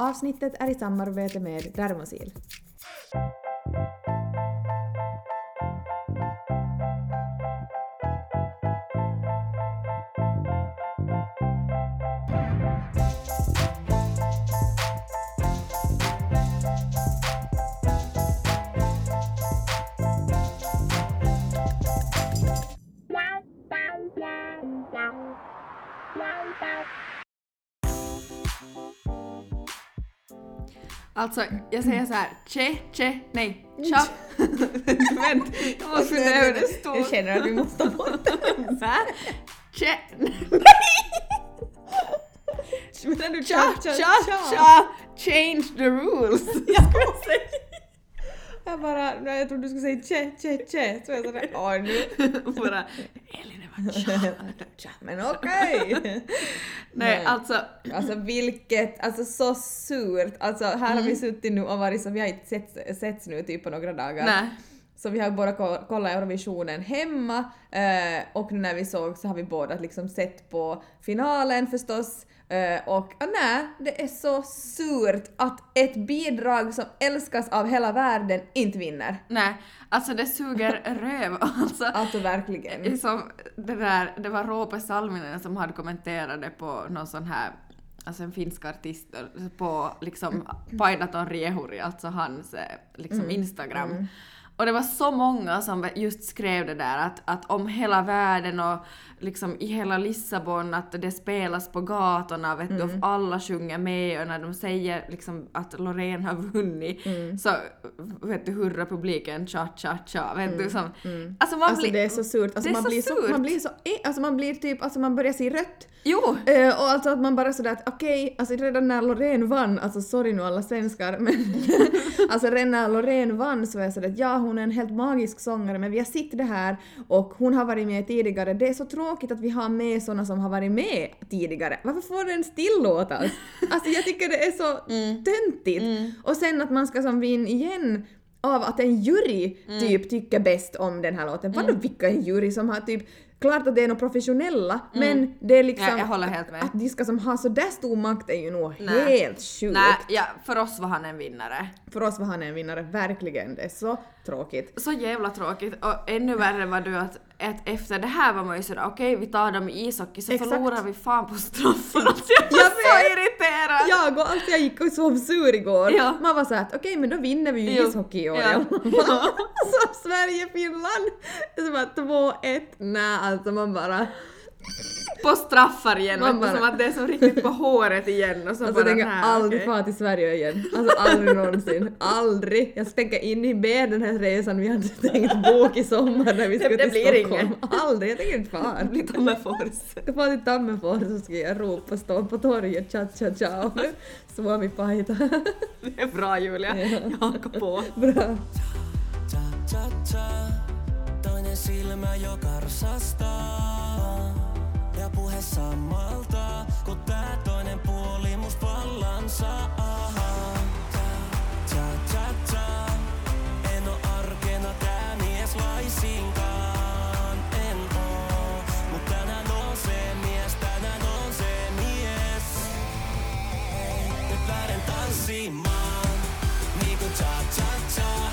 Avsnittet är i samarbete med Dermosil. Alltså, jag säger så här, che, che, nej, cha. Vänta, jag måste fundera hur det står. Jag känner att vi måste ta bort. Så här, che, Menar du cha, cha, cha, change the rules. Jag skulle säga... Jag bara, nej, jag trodde du skulle säga che, che, che. Så jag sådär, åh nu. Bara, Elin, Tja, Men okej! Nej, Nej. alltså, Alltså vilket, alltså så surt. Alltså här har vi suttit nu och varit så vi har inte sett, setts nu typ på några dagar. nej. Så vi har båda ko- kollat Eurovisionen hemma eh, och när vi såg så har vi båda liksom sett på finalen förstås. Eh, och ah, nej, det är så surt att ett bidrag som älskas av hela världen inte vinner. Nej, alltså det suger röv. Alltså, Alltså verkligen. som det, där, det var Roope Salminen som hade kommenterat det på någon sån här Alltså en finsk artist på liksom Painaton Riehuri, alltså hans eh, liksom Instagram. Och det var så många som just skrev det där att, att om hela världen och liksom i hela Lissabon att det spelas på gatorna vet du, och alla sjunger med och när de säger liksom att Loreen har vunnit så vet du hurrar publiken cha cha cha vet du som... Alltså man Alltså blir... det är så surt. Alltså man, så blir så, surt. man blir så... e- Alltså man blir typ... Alltså man börjar se rött. Jo! Eh, och alltså att man bara sådär att okej, alltså redan när Loreen vann, alltså sorry nu alla svenskar, men alltså redan när Loreen vann så är jag sådär att ja hon är en helt magisk sångare men vi har sett det här och hon har varit med tidigare. Det är så tråkigt att vi har med såna som har varit med tidigare. Varför får den tillåtas? Alltså jag tycker det är så töntigt. Och sen att man ska som vinna igen av att en jury typ tycker bäst om den här låten. Vadå vilka en jury som har typ Klart att det är några professionella, men det är liksom... Ja, jag håller helt med. Att de ska som ha så där stor makt är ju nog Nej. helt sjukt. Nej, ja, för oss var han en vinnare. För oss var han en vinnare, verkligen. Det är så tråkigt. Så jävla tråkigt. Och ännu värre var du att, att efter det här var man ju sådär okej vi tar dem i ishockey så Exakt. förlorar vi fan på straffen. Alltså jag var Jag så vet. irriterad! Jag och alltså jag gick och sov sur igår. Ja. Man var såhär att okej men då vinner vi ju Jo. ishockey i år. Ja. Ja. så Sverige-Finland! Det är som att 2-1, nej alltså man bara... På straffar igen, Man bara- som att det är som riktigt på håret igen och så Alltså jag bara tänker nej, aldrig okej. fara till Sverige igen. Alltså aldrig någonsin. Aldrig. Jag tänker inhibera den här resan vi hade tänkt boka i sommar när vi Det- ska det till blir Stockholm. Aldrig, jag tänker inte fara. Det blir Tammerfors. Jag får till Tammerfors så ska jag ropa stå på torget cha cha cha och Suomi pahita. Det är bra Julia, Ja. jag hakar på. Bra. Toinen silmä jo karsastaa. Ja puhe sammalta, kun tää toinen puoli must vallan saa. Cha-cha-cha, en oo arkena tää mies laisinkaan. En oo, mut tänään on se mies, tänään on se mies. Nyt lähden tanssimaan, niinku cha-cha-cha, enkä pelkääkään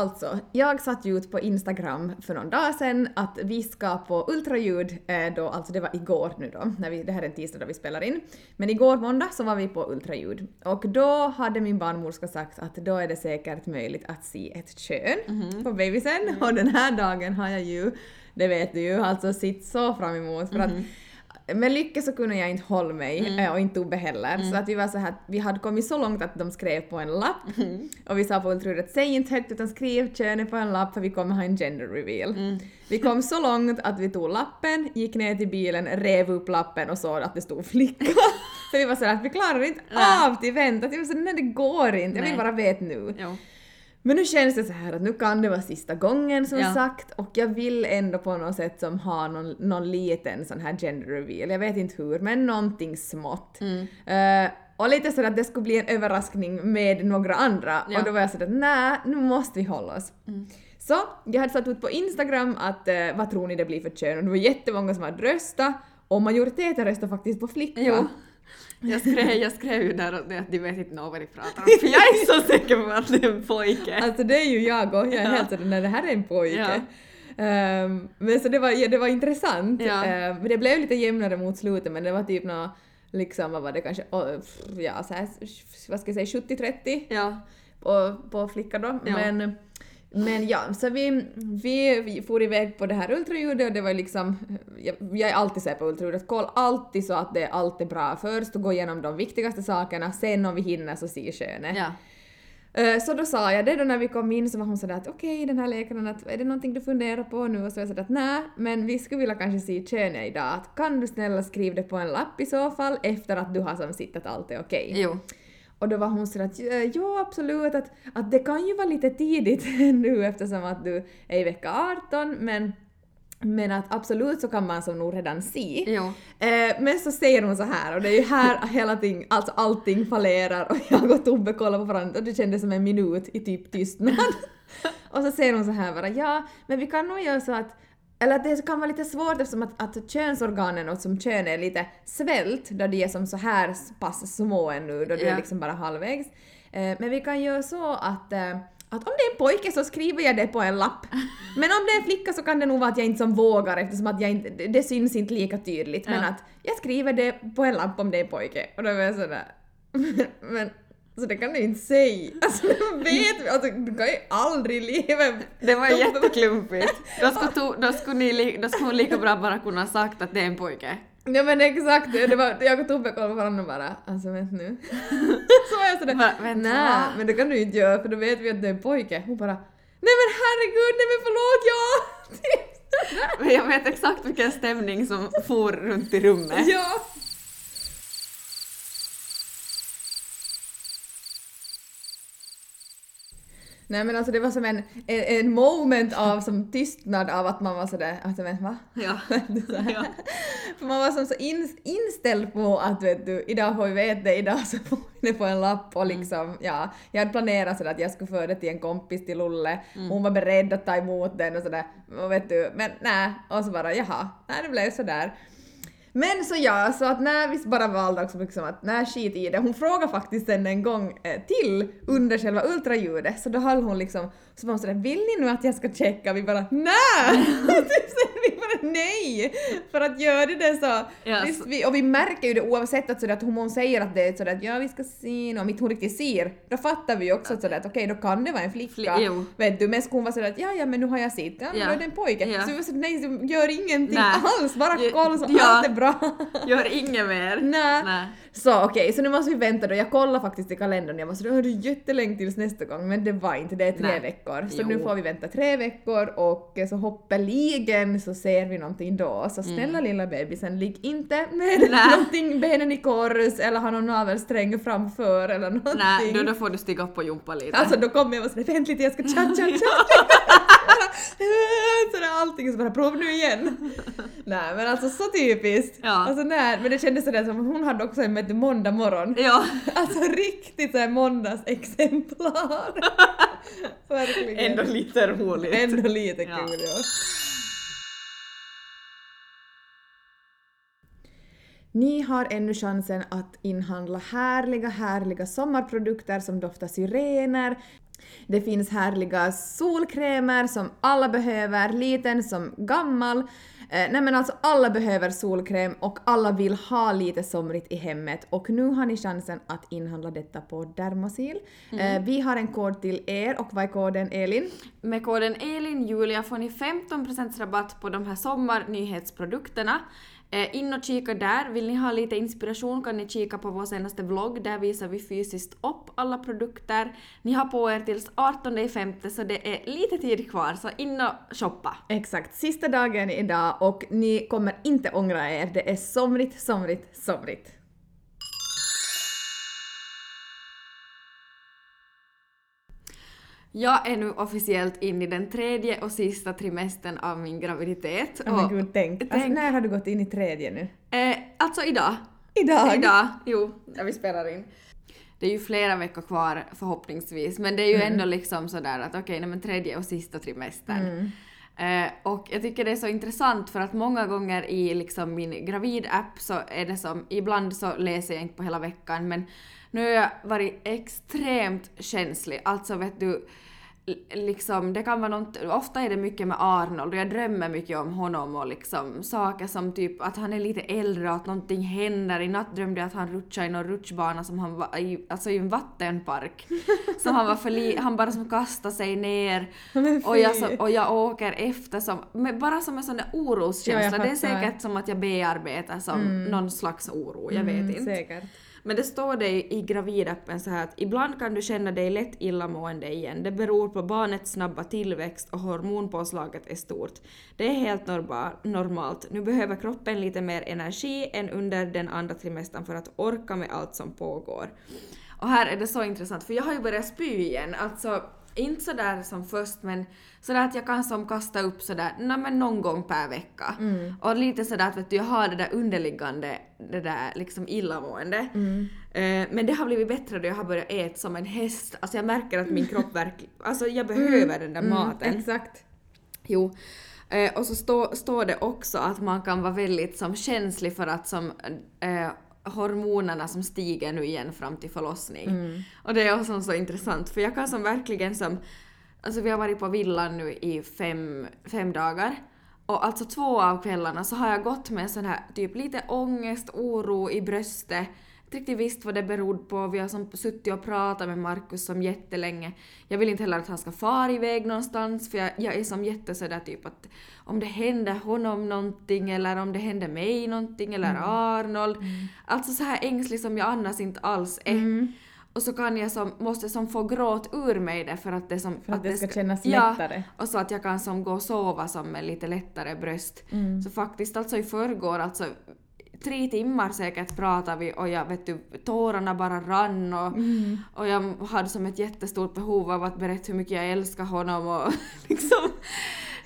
Alltså, jag satt ju ut på Instagram för någon dag sedan att vi ska på ultraljud eh, då, alltså det var igår nu då, när vi, det här är en tisdag då vi spelar in. Men igår måndag så var vi på ultraljud. Och då hade min barnmorska sagt att då är det säkert möjligt att se ett kön på bebisen. Och den här dagen har jag ju, det vet du ju, alltså sitt så fram emot för att med lycka så kunde jag inte hålla mig eh, och inte Tobbe heller. Så att vi var så här, vi hade kommit så långt att de skrev på en lapp och vi sa på ultraljudet säg inte högt utan skriv könet på en lapp för vi kommer ha en gender reveal. Vi kom så långt att vi tog lappen, gick ner till bilen, rev upp lappen och såg att det stod flicka. för vi var så här att vi klarar inte av till vänta. Jag var så här, nej det går inte, jag vill bara veta nu. Jo. Men nu känns det så här att nu kan det vara sista gången som Ja. sagt och jag vill ändå på något sätt som ha någon, någon liten sån här gender reveal, jag vet inte hur, men någonting smått. Mm. Eh, och lite så att det skulle bli en överraskning med några andra Ja. och då var jag sådär nej, nu måste vi hålla oss. Så jag hade satt ut på Instagram att eh, vad tror ni det blir för kön och det var jättemånga som hade röstat och majoriteten röstade faktiskt på flicka. Jo. Jag skrev, jag skrev ju där åt att de vet inte vad de pratar om, för jag är så säker på att det är en pojke. Alltså det är ju jag och jag är Ja. helt sådär, nej det här är en pojke. Ja. Ehm, men så det var, ja, det var intressant. Ja. Men det blev lite jämnare mot slutet men det var typ nå liksom, vad var det kanske, oh, ja så här, vad ska jag säga, 70-30 Ja. på, på flickor då. Men, men ja, så vi, vi, vi for iväg på det här ultraljudet och det var liksom, jag, jag är alltid så på ultraljudet, koll alltid så att det allt är bra först och gå igenom de viktigaste sakerna, sen om vi hinner så se könet. Ja. Eh, Så då sa jag det då när vi kom in så var hon sådär att okej den här läkaren att är det någonting du funderar på nu? Och så var jag sådär att nej men vi skulle vilja kanske se könet idag att kan du snälla skriva det på en lapp i så fall efter att du har som sett att allt är okej. Jo. Och då var hon sådär att "Ja, ja absolut att, att det kan ju vara lite tidigt nu eftersom att du är i vecka 18 men men att absolut så kan man som nog redan se. Jo. Eh, men så säger hon så här och det är ju här hela ting, alltså allting fallerar och jag och Tobbe kollar på varandra och det kändes som en minut i typ tystnad. och så säger hon så här bara ja, men vi kan nog göra så att eller att det kan vara lite svårt eftersom att, att könsorganen och som kön är lite svält då de är som så här pass små ännu då du Ja. är liksom bara halvvägs. Eh, men vi kan göra så att eh, att om det är en pojke så skriver jag det på en lapp. Men om det är en flicka så kan det nog vara att jag inte som vågar eftersom att jag inte, det- syns inte lika tydligt. Men Ja. att jag skriver det på en lapp om det är en pojke. Och då var jag sådär... Men så det kan du inte säga. Alltså vet vi, alltså du kan ju aldrig livet... Det var jätteklumpigt. Då skulle, to, då, skulle ni, då skulle hon lika bra bara kunna sagt att det är en pojke. Ja men exakt, det var, jag och Tobbe kollade på varandra och bara alltså vänta nu. så var jag sådär, nej men det kan du inte göra för då vet vi att det är en pojke. Hon bara nej men herregud, nej men förlåt ja! Men jag vet exakt vilken stämning som for runt i rummet. ja! Nej men alltså det var som en, en, en moment av som tystnad av att man var sådär, alltså men va? Ja. Ja. För man var som så in, inställd på att vet du, idag får vi veta det, idag så får vi det på en lapp och liksom, ja, jag hade planerat sådär att jag skulle föra det till en kompis till Lulle, hon var beredd att ta emot den och sådär, och vet du, men nej, och så bara jaha, nej det blev sådär. Men så ja, så att när vi bara valde också liksom att när skit i det. Hon frågade faktiskt sen en gång eh, till under själva ultraljudet så då höll hon liksom, så var hon sådär vill ni nu att jag ska checka? Vi bara nej! Typ vi nej! För att göra det så, Ja, visst, vi, och vi märker ju det oavsett att, sådär, att hon, säger att det är sådär att ja vi ska se nu, om inte hon riktigt ser, då fattar vi ju också att sådär att okej då kan det vara en flicka. Fli-. Vet du, men hon vara sådär att ja ja men nu har jag sett, ja, Ja. då är det en pojke. Ja. Så vi var sådär nej, så gör ingenting Nej. alls, bara kolla så ja. allt är bra. Gör inget mer. Nej. Nej. Så okej, så nu måste vi vänta då. Jag kollade faktiskt i kalendern, jag var så det är jättelänge tills nästa gång, men det var inte, det är tre Nej. veckor. Så Jo. nu får vi vänta tre veckor och så hoppeligen så ser vi någonting då. Så snälla lilla bebisen, ligg inte med Mm. Nej. någonting, benen i kors eller ha någon navelsträng framför eller någonting. Nej, då, då får du stiga upp och jumpa lite. Alltså då kommer jag och sådär vänt lite jag ska cha cha cha. Sådär allting så bara prov nu igen. Nej men alltså så typiskt. Ja. Alltså när, men det kändes sådär som hon hade också en måndag morgon. Ja, Alltså riktigt såhär måndagsexemplar. Verkligen. ändå lite roligt. Ändå lite Ja. kul ja. Ni har ännu chansen att inhandla härliga, härliga sommarprodukter som doftar syrener. Det finns härliga solkrämer som alla behöver, liten som gammal. Eh, nej men alltså alla behöver solkräm och alla vill ha lite somrigt i hemmet och nu har ni chansen att inhandla detta på Dermosil. Eh, vi har en kod till er och vad är koden Elin? Med koden ELINJULIA får ni 15% rabatt på de här sommarnyhetsprodukterna. Eh, in och kika där. Vill ni ha lite inspiration kan ni kika på vår senaste vlogg. Där visar vi fysiskt upp alla produkter. Ni har på er tills 18 femte så det är lite tid kvar så in och shoppa. Exakt, sista dagen idag och ni kommer inte ångra er. Det är somrigt, somrigt, somrigt. Jag är nu officiellt in i den tredje och sista trimestern av min graviditet. Ja, men gud, tänk. Alltså, tänk- när har du gått in i tredje nu? Eh, alltså idag. Idag? Idag, jo, när vi spelar in. Det är ju flera veckor kvar förhoppningsvis, men det är ju Mm. ändå liksom sådär att okej, nej men tredje och sista trimestern. Mm. Eh, och jag tycker det är så intressant för att många gånger i liksom min gravid-app så är det som, ibland så läser jag inte på hela veckan men nu har jag varit extremt känslig. Alltså vet du, liksom det kan vara något, ofta är det mycket med Arnold och jag drömmer mycket om honom och liksom saker som typ att han är lite äldre och att någonting händer. I natt drömde jag att han rutschade i någon rutschbana som han var i, alltså i en vattenpark. som han var för li, han bara som kastade sig ner och jag, så, och jag åker efter som, bara som en sån där oroskänsla. Ja, det är säkert som att jag bearbetar som någon slags oro, jag vet Mm, inte. Säkert. Men det står det i gravidappen så här att ibland kan du känna dig lätt illamående igen. Det beror på barnets snabba tillväxt och hormonpåslaget är stort. Det är helt normalt. Nu behöver kroppen lite mer energi än under den andra trimestern för att orka med allt som pågår. Och här är det så intressant för jag har ju börjat spy igen. Alltså inte sådär som först men sådär att jag kan som kasta upp sådär nej men någon gång per vecka. Och lite sådär att vet du, jag har det där underliggande, det där liksom illamående. Eh, men det har blivit bättre då jag har börjat äta som en häst. Alltså jag märker att min kropp verkligen, alltså jag behöver den där maten. Mm, exakt. Jo. Eh, och så stå, står det också att man kan vara väldigt som känslig för att som eh, hormonerna som stiger nu igen fram till förlossning. Mm. Och det är också så intressant för jag kan som verkligen som, alltså vi har varit på villan nu i fem, fem dagar och alltså två av kvällarna så har jag gått med sån här typ lite ångest, oro i bröstet. Inte riktigt visst vad det berodde på. Vi har som suttit och pratat med Markus som jättelänge. Jag vill inte heller att han ska fara iväg någonstans för jag, jag är som jätte sådär typ att om det händer honom någonting eller om det händer mig någonting eller Arnold. Alltså så här ängslig som jag annars inte alls är. Och så kan jag som, måste som få gråt ur mig det för att det som... För att det ska kännas ja, lättare. och så att jag kan som gå och sova som med lite lättare bröst. Mm. Så faktiskt alltså i förrgår, alltså tre timmar säkert pratade vi och jag vet du, tårarna bara rann och, Mm. och jag hade som ett jättestort behov av att berätta hur mycket jag älskar honom och liksom...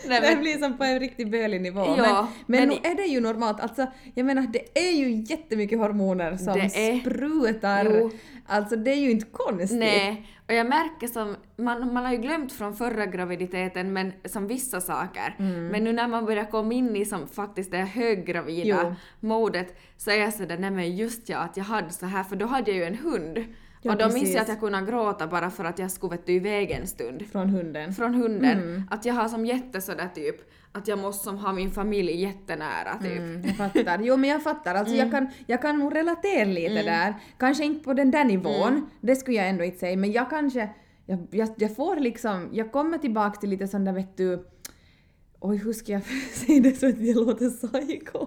Nej, Det men, blir som på en riktigt bölig nivå. Ja, men men men nu är det ju normalt. Alltså, jag menar, det är ju jättemycket hormoner som Det är- sprutar. Jo. Alltså det är ju inte konstigt. Nej, och jag märker som, man, man har ju glömt från förra graviditeten men som vissa saker. Mm. Men nu när man börjar komma in i som faktiskt det höggravida Jo. modet så är jag sådär, nej men just ja att jag hade så här för då hade jag ju en hund. Ja, och då minns precis. jag att jag kunde gråta bara för att jag skulle vet du, iväg en stund. Från hunden. Från hunden. Mm. Att jag har som jätte sådär typ att jag måste som ha min familj jättenära typ. Mm, jag fattar. Jo men jag fattar. Alltså jag, kan, jag kan nog relatera lite Mm. där. Kanske inte på den där nivån, det skulle jag ändå inte säga, men jag kanske... Jag, jag, jag får liksom... Jag kommer tillbaka till lite sån där vet du... Oj, hur ska jag säga det så att jag låter psycho?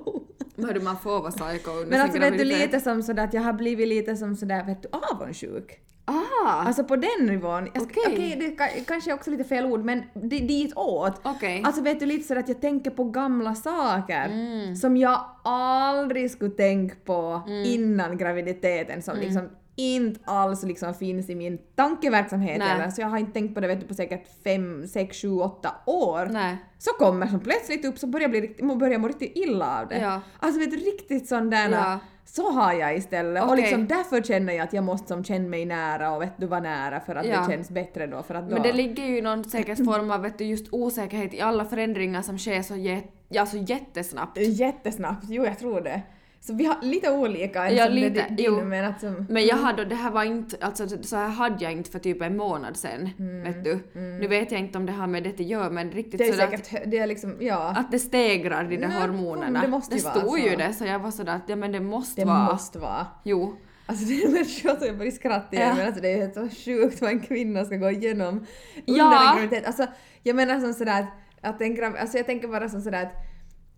Hördu, man får vara psycho under Men alltså vet du lite som sådär att jag har blivit lite som sådär vet du avundsjuk. Ah! Alltså på den nivån. Okej. Okej, det ka- kanske är också lite fel ord men det, ditåt. Okej. Alltså vet du lite sådär att jag tänker på gamla saker Mm. som jag aldrig skulle tänka på Mm. innan graviditeten som liksom inte alls liksom finns i min tankeverksamhet Nej. eller så jag har inte tänkt på det vet du på säkert fem, sex, sju, åtta år. Nej. Så kommer som plötsligt upp så börjar jag bli börjar jag må riktigt illa av det. Ja. Alltså vet du riktigt sån där Ja. så har jag istället. Och Okej. liksom därför känner jag att jag måste som känna mig nära och vet du vara nära för att Ja. det känns bättre då för att då... Men det ligger ju någon säkert form av vet du, just osäkerhet i alla förändringar som sker så, jät- ja, så jättesnabbt. Jättesnabbt, jo jag tror det. Så vi har lite olika Ja, det lite, jo. men att som... Men jag hade, det här var inte, alltså så här hade jag inte för typ en månad sen, vet du. Nu vet jag inte om det har med det att göra men riktigt Mm, det är sådär säkert, hö- det är liksom, ja. att, att det stegrar de där Nej, hormonerna. det måste vara stod ju så. det så jag var sådär att ja men det måste det vara. måste vara. Jo. Alltså det är sjukt att jag börjar skratta igen Ja. men alltså det är helt så sjukt vad en kvinna ska gå igenom under Ja. en graviditet. Alltså jag menar som sådär att, att en grav, alltså jag tänker bara som sådär att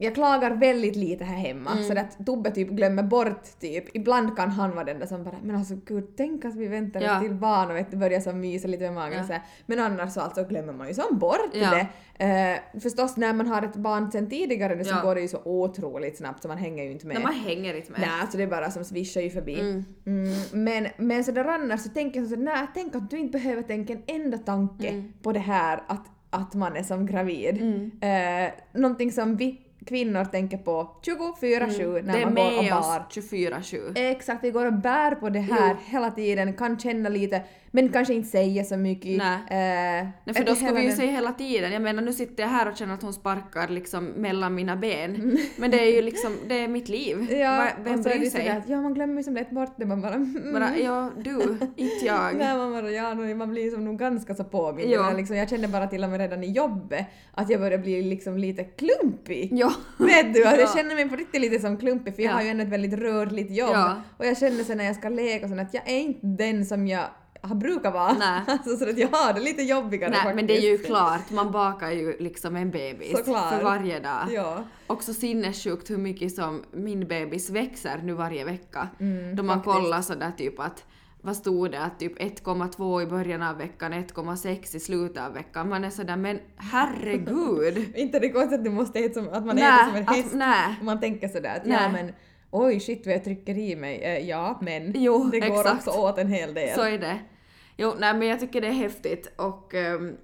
jag klagar väldigt lite här hemma Mm. så att Tobbe typ glömmer bort typ, ibland kan han vara den där som bara men alltså gud tänk att vi väntar Ja. till barn och vet, börjar så mysa lite med magen Ja. så här. Men annars så alltså glömmer man ju som bort Ja. det. Eh, förstås när man har ett barn sen tidigare nu så Ja. går det ju så otroligt snabbt så man hänger ju inte med. Nej, man hänger inte med. Nej, alltså det är bara som svischar ju förbi. Mm. Mm, men, men sådär annars så tänker jag så nej, tänk att du inte behöver tänka en enda tanke Mm. på det här att, att man är som gravid. Mm. Eh, någonting som vi kvinnor tänker på 24-7 när det är man går och bar. 24-7. Exakt, vi går och bär på det här Jo. hela tiden, kan känna lite men kanske inte säga så mycket. Nej. Eh, Nej, för då skulle vi ju den- säga hela tiden, jag menar nu sitter jag här och känner att hon sparkar liksom mellan mina ben. Mm. Men det är ju liksom, det är mitt liv. Ja, Vem och så är bryr sig? att ja, man glömmer ju som lätt bort det, man bara mm. Bara, ja, du, inte jag. Nej, man bara, ja, man blir som nog ganska så påmind. Ja. Liksom, jag känner bara till och med redan i jobbet att jag börjar bli liksom lite klumpig. Ja. Vet du, att jag Ja. känner mig på riktigt lite som klumpig för jag Ja. har ju ändå ett väldigt rörligt jobb. Ja. Och jag känner sen när jag ska leka och sånt att jag är inte den som jag har brukar vara. Nej. Alltså, så att jag har det lite jobbigare Nej, faktiskt. men det är ju klart, man bakar ju liksom en bebis Såklart. för varje dag. Ja. Också sinnessjukt hur mycket som min bebis växer nu varje vecka. Mm, Då man faktiskt. kollar sådär typ att vad stod det att typ 1,2 i början av veckan, 1,6 i slutet av veckan. Man är sådär men herregud! Inte det konstigt att du måste äta som, att man Nej, äter som en att- häst. nej. Man tänker sådär att ja Nej. men oj shit vad jag trycker i mig. Eh, ja men Jo, det går exakt. också åt en hel del. Så är det. Jo, nej men jag tycker det är häftigt och ehm,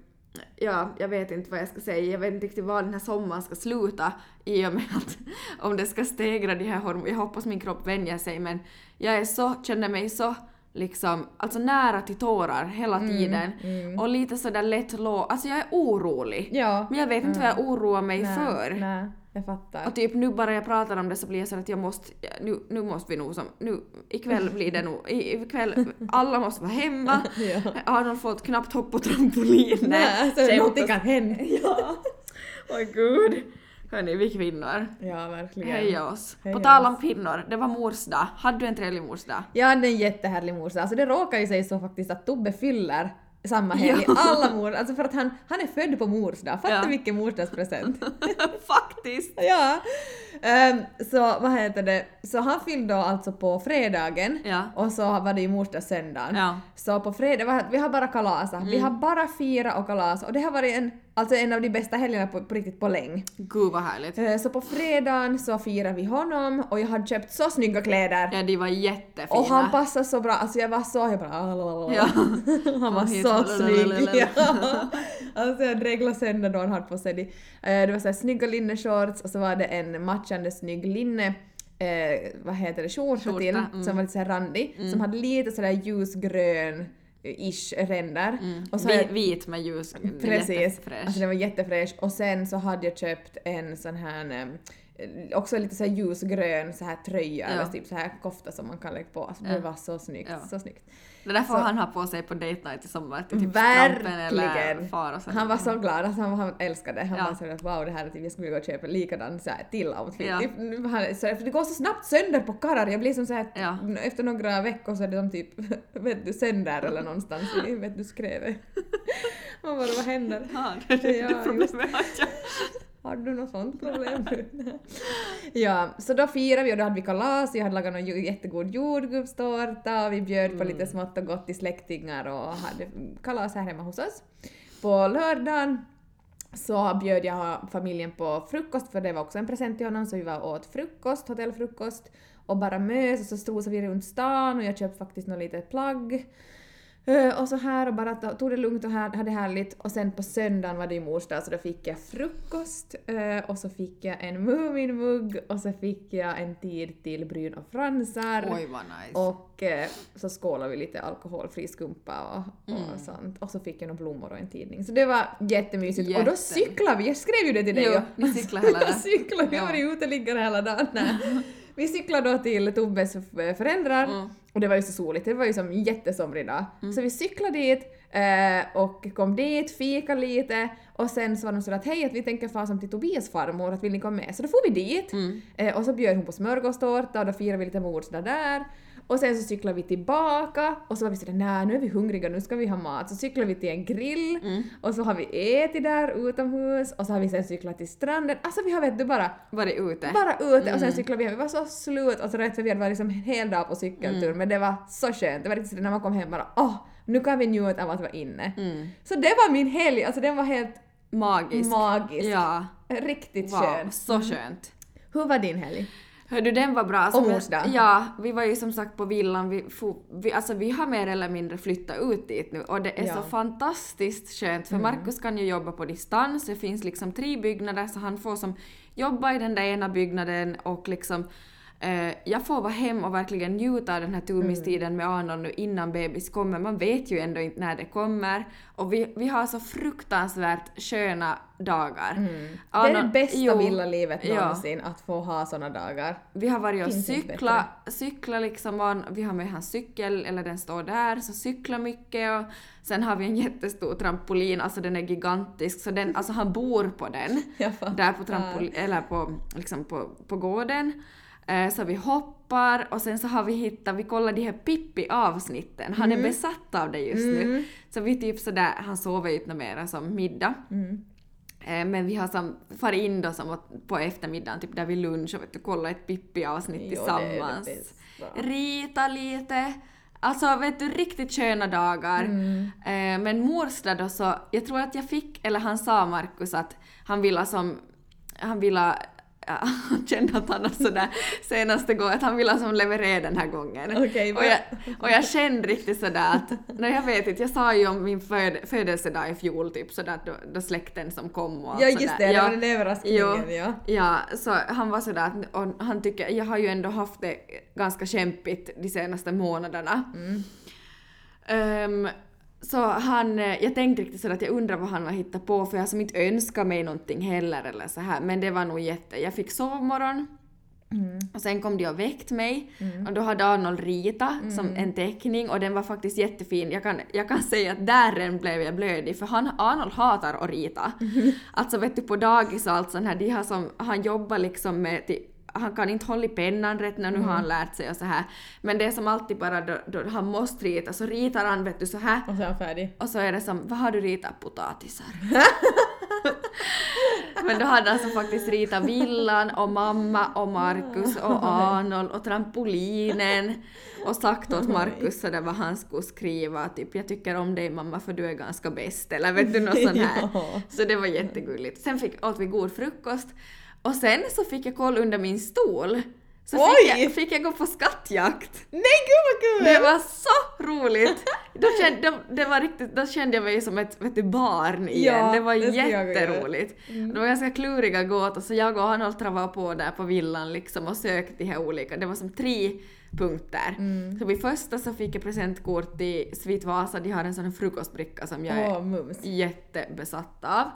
ja, jag vet inte vad jag ska säga. Jag vet inte riktigt var den här sommaren ska sluta i och med att om det ska stegra de här hormonerna. Jag hoppas min kropp vänjer sig men jag är så, känner mig så liksom, alltså nära till tårar hela tiden. Och lite sådär lätt lå... Alltså jag är orolig. Ja. Men jag vet inte vad jag oroar mig nej, för. Nej, jag fattar. Och typ nu bara jag pratar om det så blir jag så att jag måste, nu, nu måste vi nog som, nu, ikväll blir det nog, ikväll, alla måste vara hemma. Ja. Har någon fått knappt hopp på trampolin? Nej, så Skämt någonting kan hända. Ja. Oj gud. Hörni, vi kvinnor. Ja, verkligen. Heja oss. Heja på tal om kvinnor, det var mors dag. Hade du en trevlig mors dag? Jag hade en jättehärlig morsa. Alltså det råkar ju sig så faktiskt att Tobbe fyller samma helg. Ja. Alla mor, alltså för att han, han är född på mors dag. Fatta Ja. vilken morsdagspresent. Faktiskt! ja. Ehm, så vad heter det, så han fyllde då alltså på fredagen Ja. och så var det ju morsdagssöndagen. Ja. Så på fredag, vi har- bara kalasat. Vi har bara firat och kalasat och det har varit en, alltså en av de bästa helgerna på, på riktigt på länge. Gud vad härligt. Eh, Så på fredagen så firade vi honom och jag hade köpt så snygga kläder. Ja, de var jättefina. Och han passade så bra, alltså jag var så, jag bara "Lalalala." Ja. Han var så snygg. Ja. Alltså jag dreglade sönder då han hade på sig de. Eh, Det var så här snygga linneshorts och så var det en matchande snygg linne eh, vad heter det, skjorta till mm. som var lite så randig som hade lite sådär ljusgrön ish ränder. Och så Vi, jag- vit med ljus. Precis. Alltså den var jättefräsch. Och sen så hade jag köpt en sån här eh, också lite så här ljusgrön så här tröja Ja. eller typ så här kofta som man kan lägga på. Alltså Ja. det var så snyggt. Ja. Så snyggt. Det där får Så- han ha på sig på date night i sommar typ Strampen eller Verkligen! far. Han var så glad, alltså han, han älskade det. Han Ja. var så att wow det här är typ, jag skulle vilja gå och köpa likadan så här, till outfit. Ja. Typ, han- så, för det går så snabbt sönder på karrar. Jag blir som så här, Ja. efter några veckor så är det som typ, vet du, sönder eller någonstans i, vet du, skrevet. Man bara, vad händer? Ja, det är det Ja, problemet just har du något sånt problem ja, så då firade vi och då hade vi kalas, jag hade lagat någon jättegod jordgubbstårta och vi bjöd på lite smått och gott till släktingar och hade kalas här hemma hos oss. På lördagen så bjöd jag familjen på frukost för det var också en present till honom så vi var åt frukost, hotellfrukost och bara mös och så strosade vi runt stan och jag köpte faktiskt något litet plagg. Eh, och så här och bara tog det lugnt och här, hade härligt. Och sen på söndagen var det ju mors dag så då fick jag frukost eh, och så fick jag en Muminmugg och så fick jag en tid till bryn och fransar. Oj vad nice. Och eh, så skålade vi lite alkoholfri skumpa och, och Mm. sånt. Och så fick jag några blommor och en tidning. Så det var jättemysigt. Och då cyklade vi, jag skrev ju det till dig Jo, ni cyklade hela Jag dagen. cyklade, vi Ja. var ju uteliggare hela dagen. Vi cyklade då till Tobbes föräldrar Mm. och det var ju så soligt, det var ju som en jättesomrig dag. Så vi cyklade dit eh, och kom dit, fika lite och sen så var de så att hej att vi tänker fara som till Tobias farmor, att vill ni komma med? Så då får vi dit Mm. eh, och så bjöd hon på smörgåstårta och då firade vi lite mors dag där. Och sen så cyklade vi tillbaka och så var vi sådär nej nu är vi hungriga, nu ska vi ha mat. Så cyklade vi till en grill Mm. och så har vi ätit där utomhus och så har vi sen cyklat till stranden. Alltså vi har vet du bara Varit ute. bara ute Mm. och sen cyklade vi hem. Vi var så slut och så rätt för vi hade varit liksom en hel dag på cykeltur Mm. men det var så skönt. Det var riktigt så när man kom hem bara åh, nu kan vi njuta av att vara inne. Mm. Så det var min helg, alltså den var helt Magisk. magisk. Ja. Riktigt Wow, skön. så skönt. Hur var din helg? Hördu, den var bra. Som Och jag- mors dag. Ja, vi var ju som sagt på villan. Vi, for, vi, alltså vi har mer eller mindre flyttat ut dit nu och det är Ja. så fantastiskt skönt för Markus kan ju jobba på distans. Det finns liksom tre byggnader så han får som jobba i den där ena byggnaden och liksom jag får vara hem och verkligen njuta av den här turmistiden med Arnold nu innan bebis kommer. Man vet ju ändå inte när det kommer. Och vi, vi har så fruktansvärt sköna dagar. Mm. Det är det bästa jo, villalivet ja. någonsin, att få ha såna dagar. Vi har varit och inte cykla, cykla liksom, och vi har med hans cykel, eller den står där, så cykla mycket och sen har vi en jättestor trampolin, alltså den är gigantisk, så den, alltså han bor på den. Där på trampol, eller på, liksom på, på gården. Eh, så vi hoppar och sen så har vi hittat, vi kollar de här Pippi-avsnitten, han Mm. är besatt av det just nu. Så vi typ sådär, han sover ju inte mera som middag. Mm. Eh, Men vi har som farit in då som på eftermiddagen, typ där vid lunch och vet du, kollat ett Pippi-avsnitt Jo, är det tillsammans. Rita lite. Alltså vet du, riktigt sköna dagar. Mm. Eh, Men mors dag då så, jag tror att jag fick, eller han sa Markus att han ville som, han ville han kände att han var sådär senaste gången, att han ville som leverera den här gången. Okej, och, jag, och jag kände riktigt sådär att, nej jag vet inte, jag sa ju om min föd, födelsedag i fjol typ sådär då, då släkten som kom och allt Ja just sådär. det, det var den överraskningen ja. Ja, så han var sådär att och han tycker, jag har ju ändå haft det ganska kämpigt de senaste månaderna. Mm. Ehm, så han, eh, jag tänkte riktigt sådär att jag undrar vad han har hittat på för jag som inte önskar mig någonting heller eller så här. men det var nog jätte, jag fick sovmorgon Mm. och sen kom de och väckte mig och då hade Arnold rita som Mm. en teckning och den var faktiskt jättefin. Jag kan, jag kan säga att där blev jag blödig för han, Arnold hatar att rita. Alltså vet du på dagis och allt sånt här, de har som, han jobbar liksom med han kan inte hålla i pennan rätt nu, nu har han lärt sig och så här. Men det är som alltid bara då, då han måste rita så ritar han vet du så här Och sen färdig. och så är det som, vad har du ritat? Potatisar. Men då hade han så faktiskt ritat villan och mamma och Markus och Arnold och trampolinen och sagt åt Markus sådär vad han skulle skriva, typ jag tycker om dig mamma för du är ganska bäst eller vet du något sånt här. Så det var jättegulligt. Sen fick, åt vi god frukost och sen så fick jag koll under min stol. Så fick jag, fick jag gå på skattjakt. Nej gud vad kul! Det var så roligt! Då kände, då, det var riktigt, då kände jag mig som ett vet du, barn igen. Ja, det var det jätteroligt. Det var ganska kluriga gåtor så jag och Arnold travade på där på villan liksom och sökte de här olika. Det var som tre punkter. Mm. Så vid första så fick jag presentkort till Svit Vasa, de har en sån frukostbricka som jag är Åh, mums. jättebesatt av.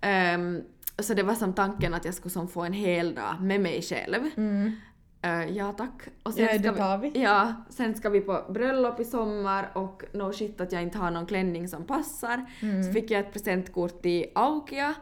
Ehm, så det var som tanken att jag skulle som få en hel dag med mig själv. Mm. Eh, ja tack. Och Ja, ska det tar vi. Ja, sen ska vi på bröllop i sommar och no shit att jag inte har någon klänning som passar. Mm. Så fick jag ett presentkort till Aukia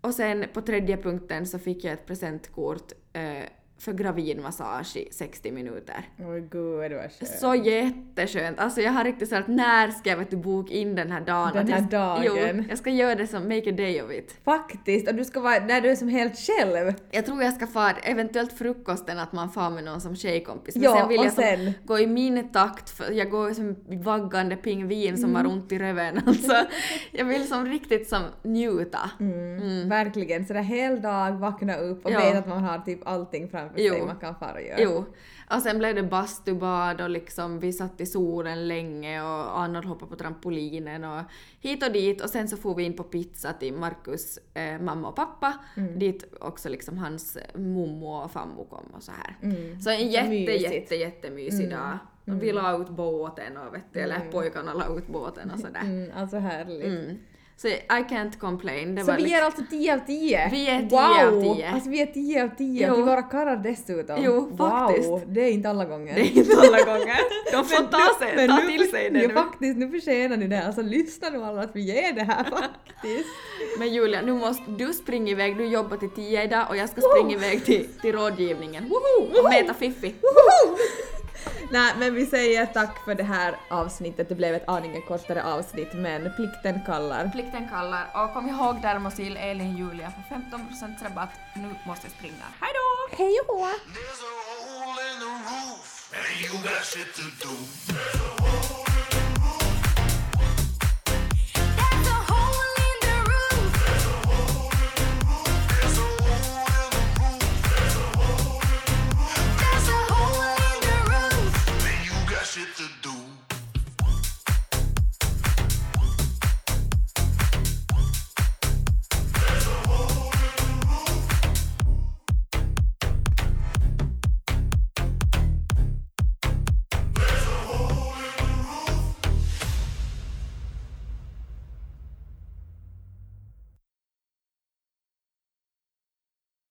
och sen på tredje punkten så fick jag ett presentkort eh, för gravidmassage i 60 minuter. Oj gud vad skönt. Så jätteskönt! Alltså jag har riktigt så att när ska jag vet du, boka in den här dagen? Den här dagen. Jo, jag ska göra det som make a day of it. Faktiskt, och du ska vara när du är som helt själv. Jag tror jag ska fara, eventuellt frukosten att man far med någon som tjejkompis. Men Ja, sen vill och jag sen? gå i min takt, för jag går som vaggande pingvin som Mm. har ont i röven. Alltså, jag vill som riktigt som njuta. Mm. Verkligen, sådär hel dag, vakna upp och Ja. veta att man har typ allting framför Jo. sig man kan fara och göra. Jo. Och sen blev det bastubad och liksom vi satt i solen länge och Arnold hoppade på trampolinen och hit och dit och sen så får vi in på pizza till Markus eh, mamma och pappa. Mm. Dit också liksom hans mommo och fammo kom och så här. Mm. Så en jätte, mysigt. jätte, jättemysig dag. Och vi la ut båten och vet du, eller pojkarna la ut båten och sådär. Mm, alltså härligt. Så I can't complain. Det Så vi liksom- ger alltså 10 av 10? Vi är 10 wow! av 10. Alltså vi är 10 av 10 Jo. till våra karlar dessutom. Jo, faktiskt. Wow, det är inte alla gånger. Det är inte alla gånger. De får ta, sig, Men ta nu- till sig det ja, nu. faktiskt, nu förtjänar ni det. Alltså lyssna nu alla att vi ger det här faktiskt. Men Julia, nu måste du springa iväg. Du jobbar till 10 idag och jag ska springa iväg till, till rådgivningen. Woho! Och mäta Fiffi. Nej, men vi säger tack för det här avsnittet. Det blev ett aningen kortare avsnitt, men plikten kallar. Plikten kallar. Och kom ihåg Dermosil Elin Julia för 15% rabatt. Nu måste jag springa. Hej då! Hej då!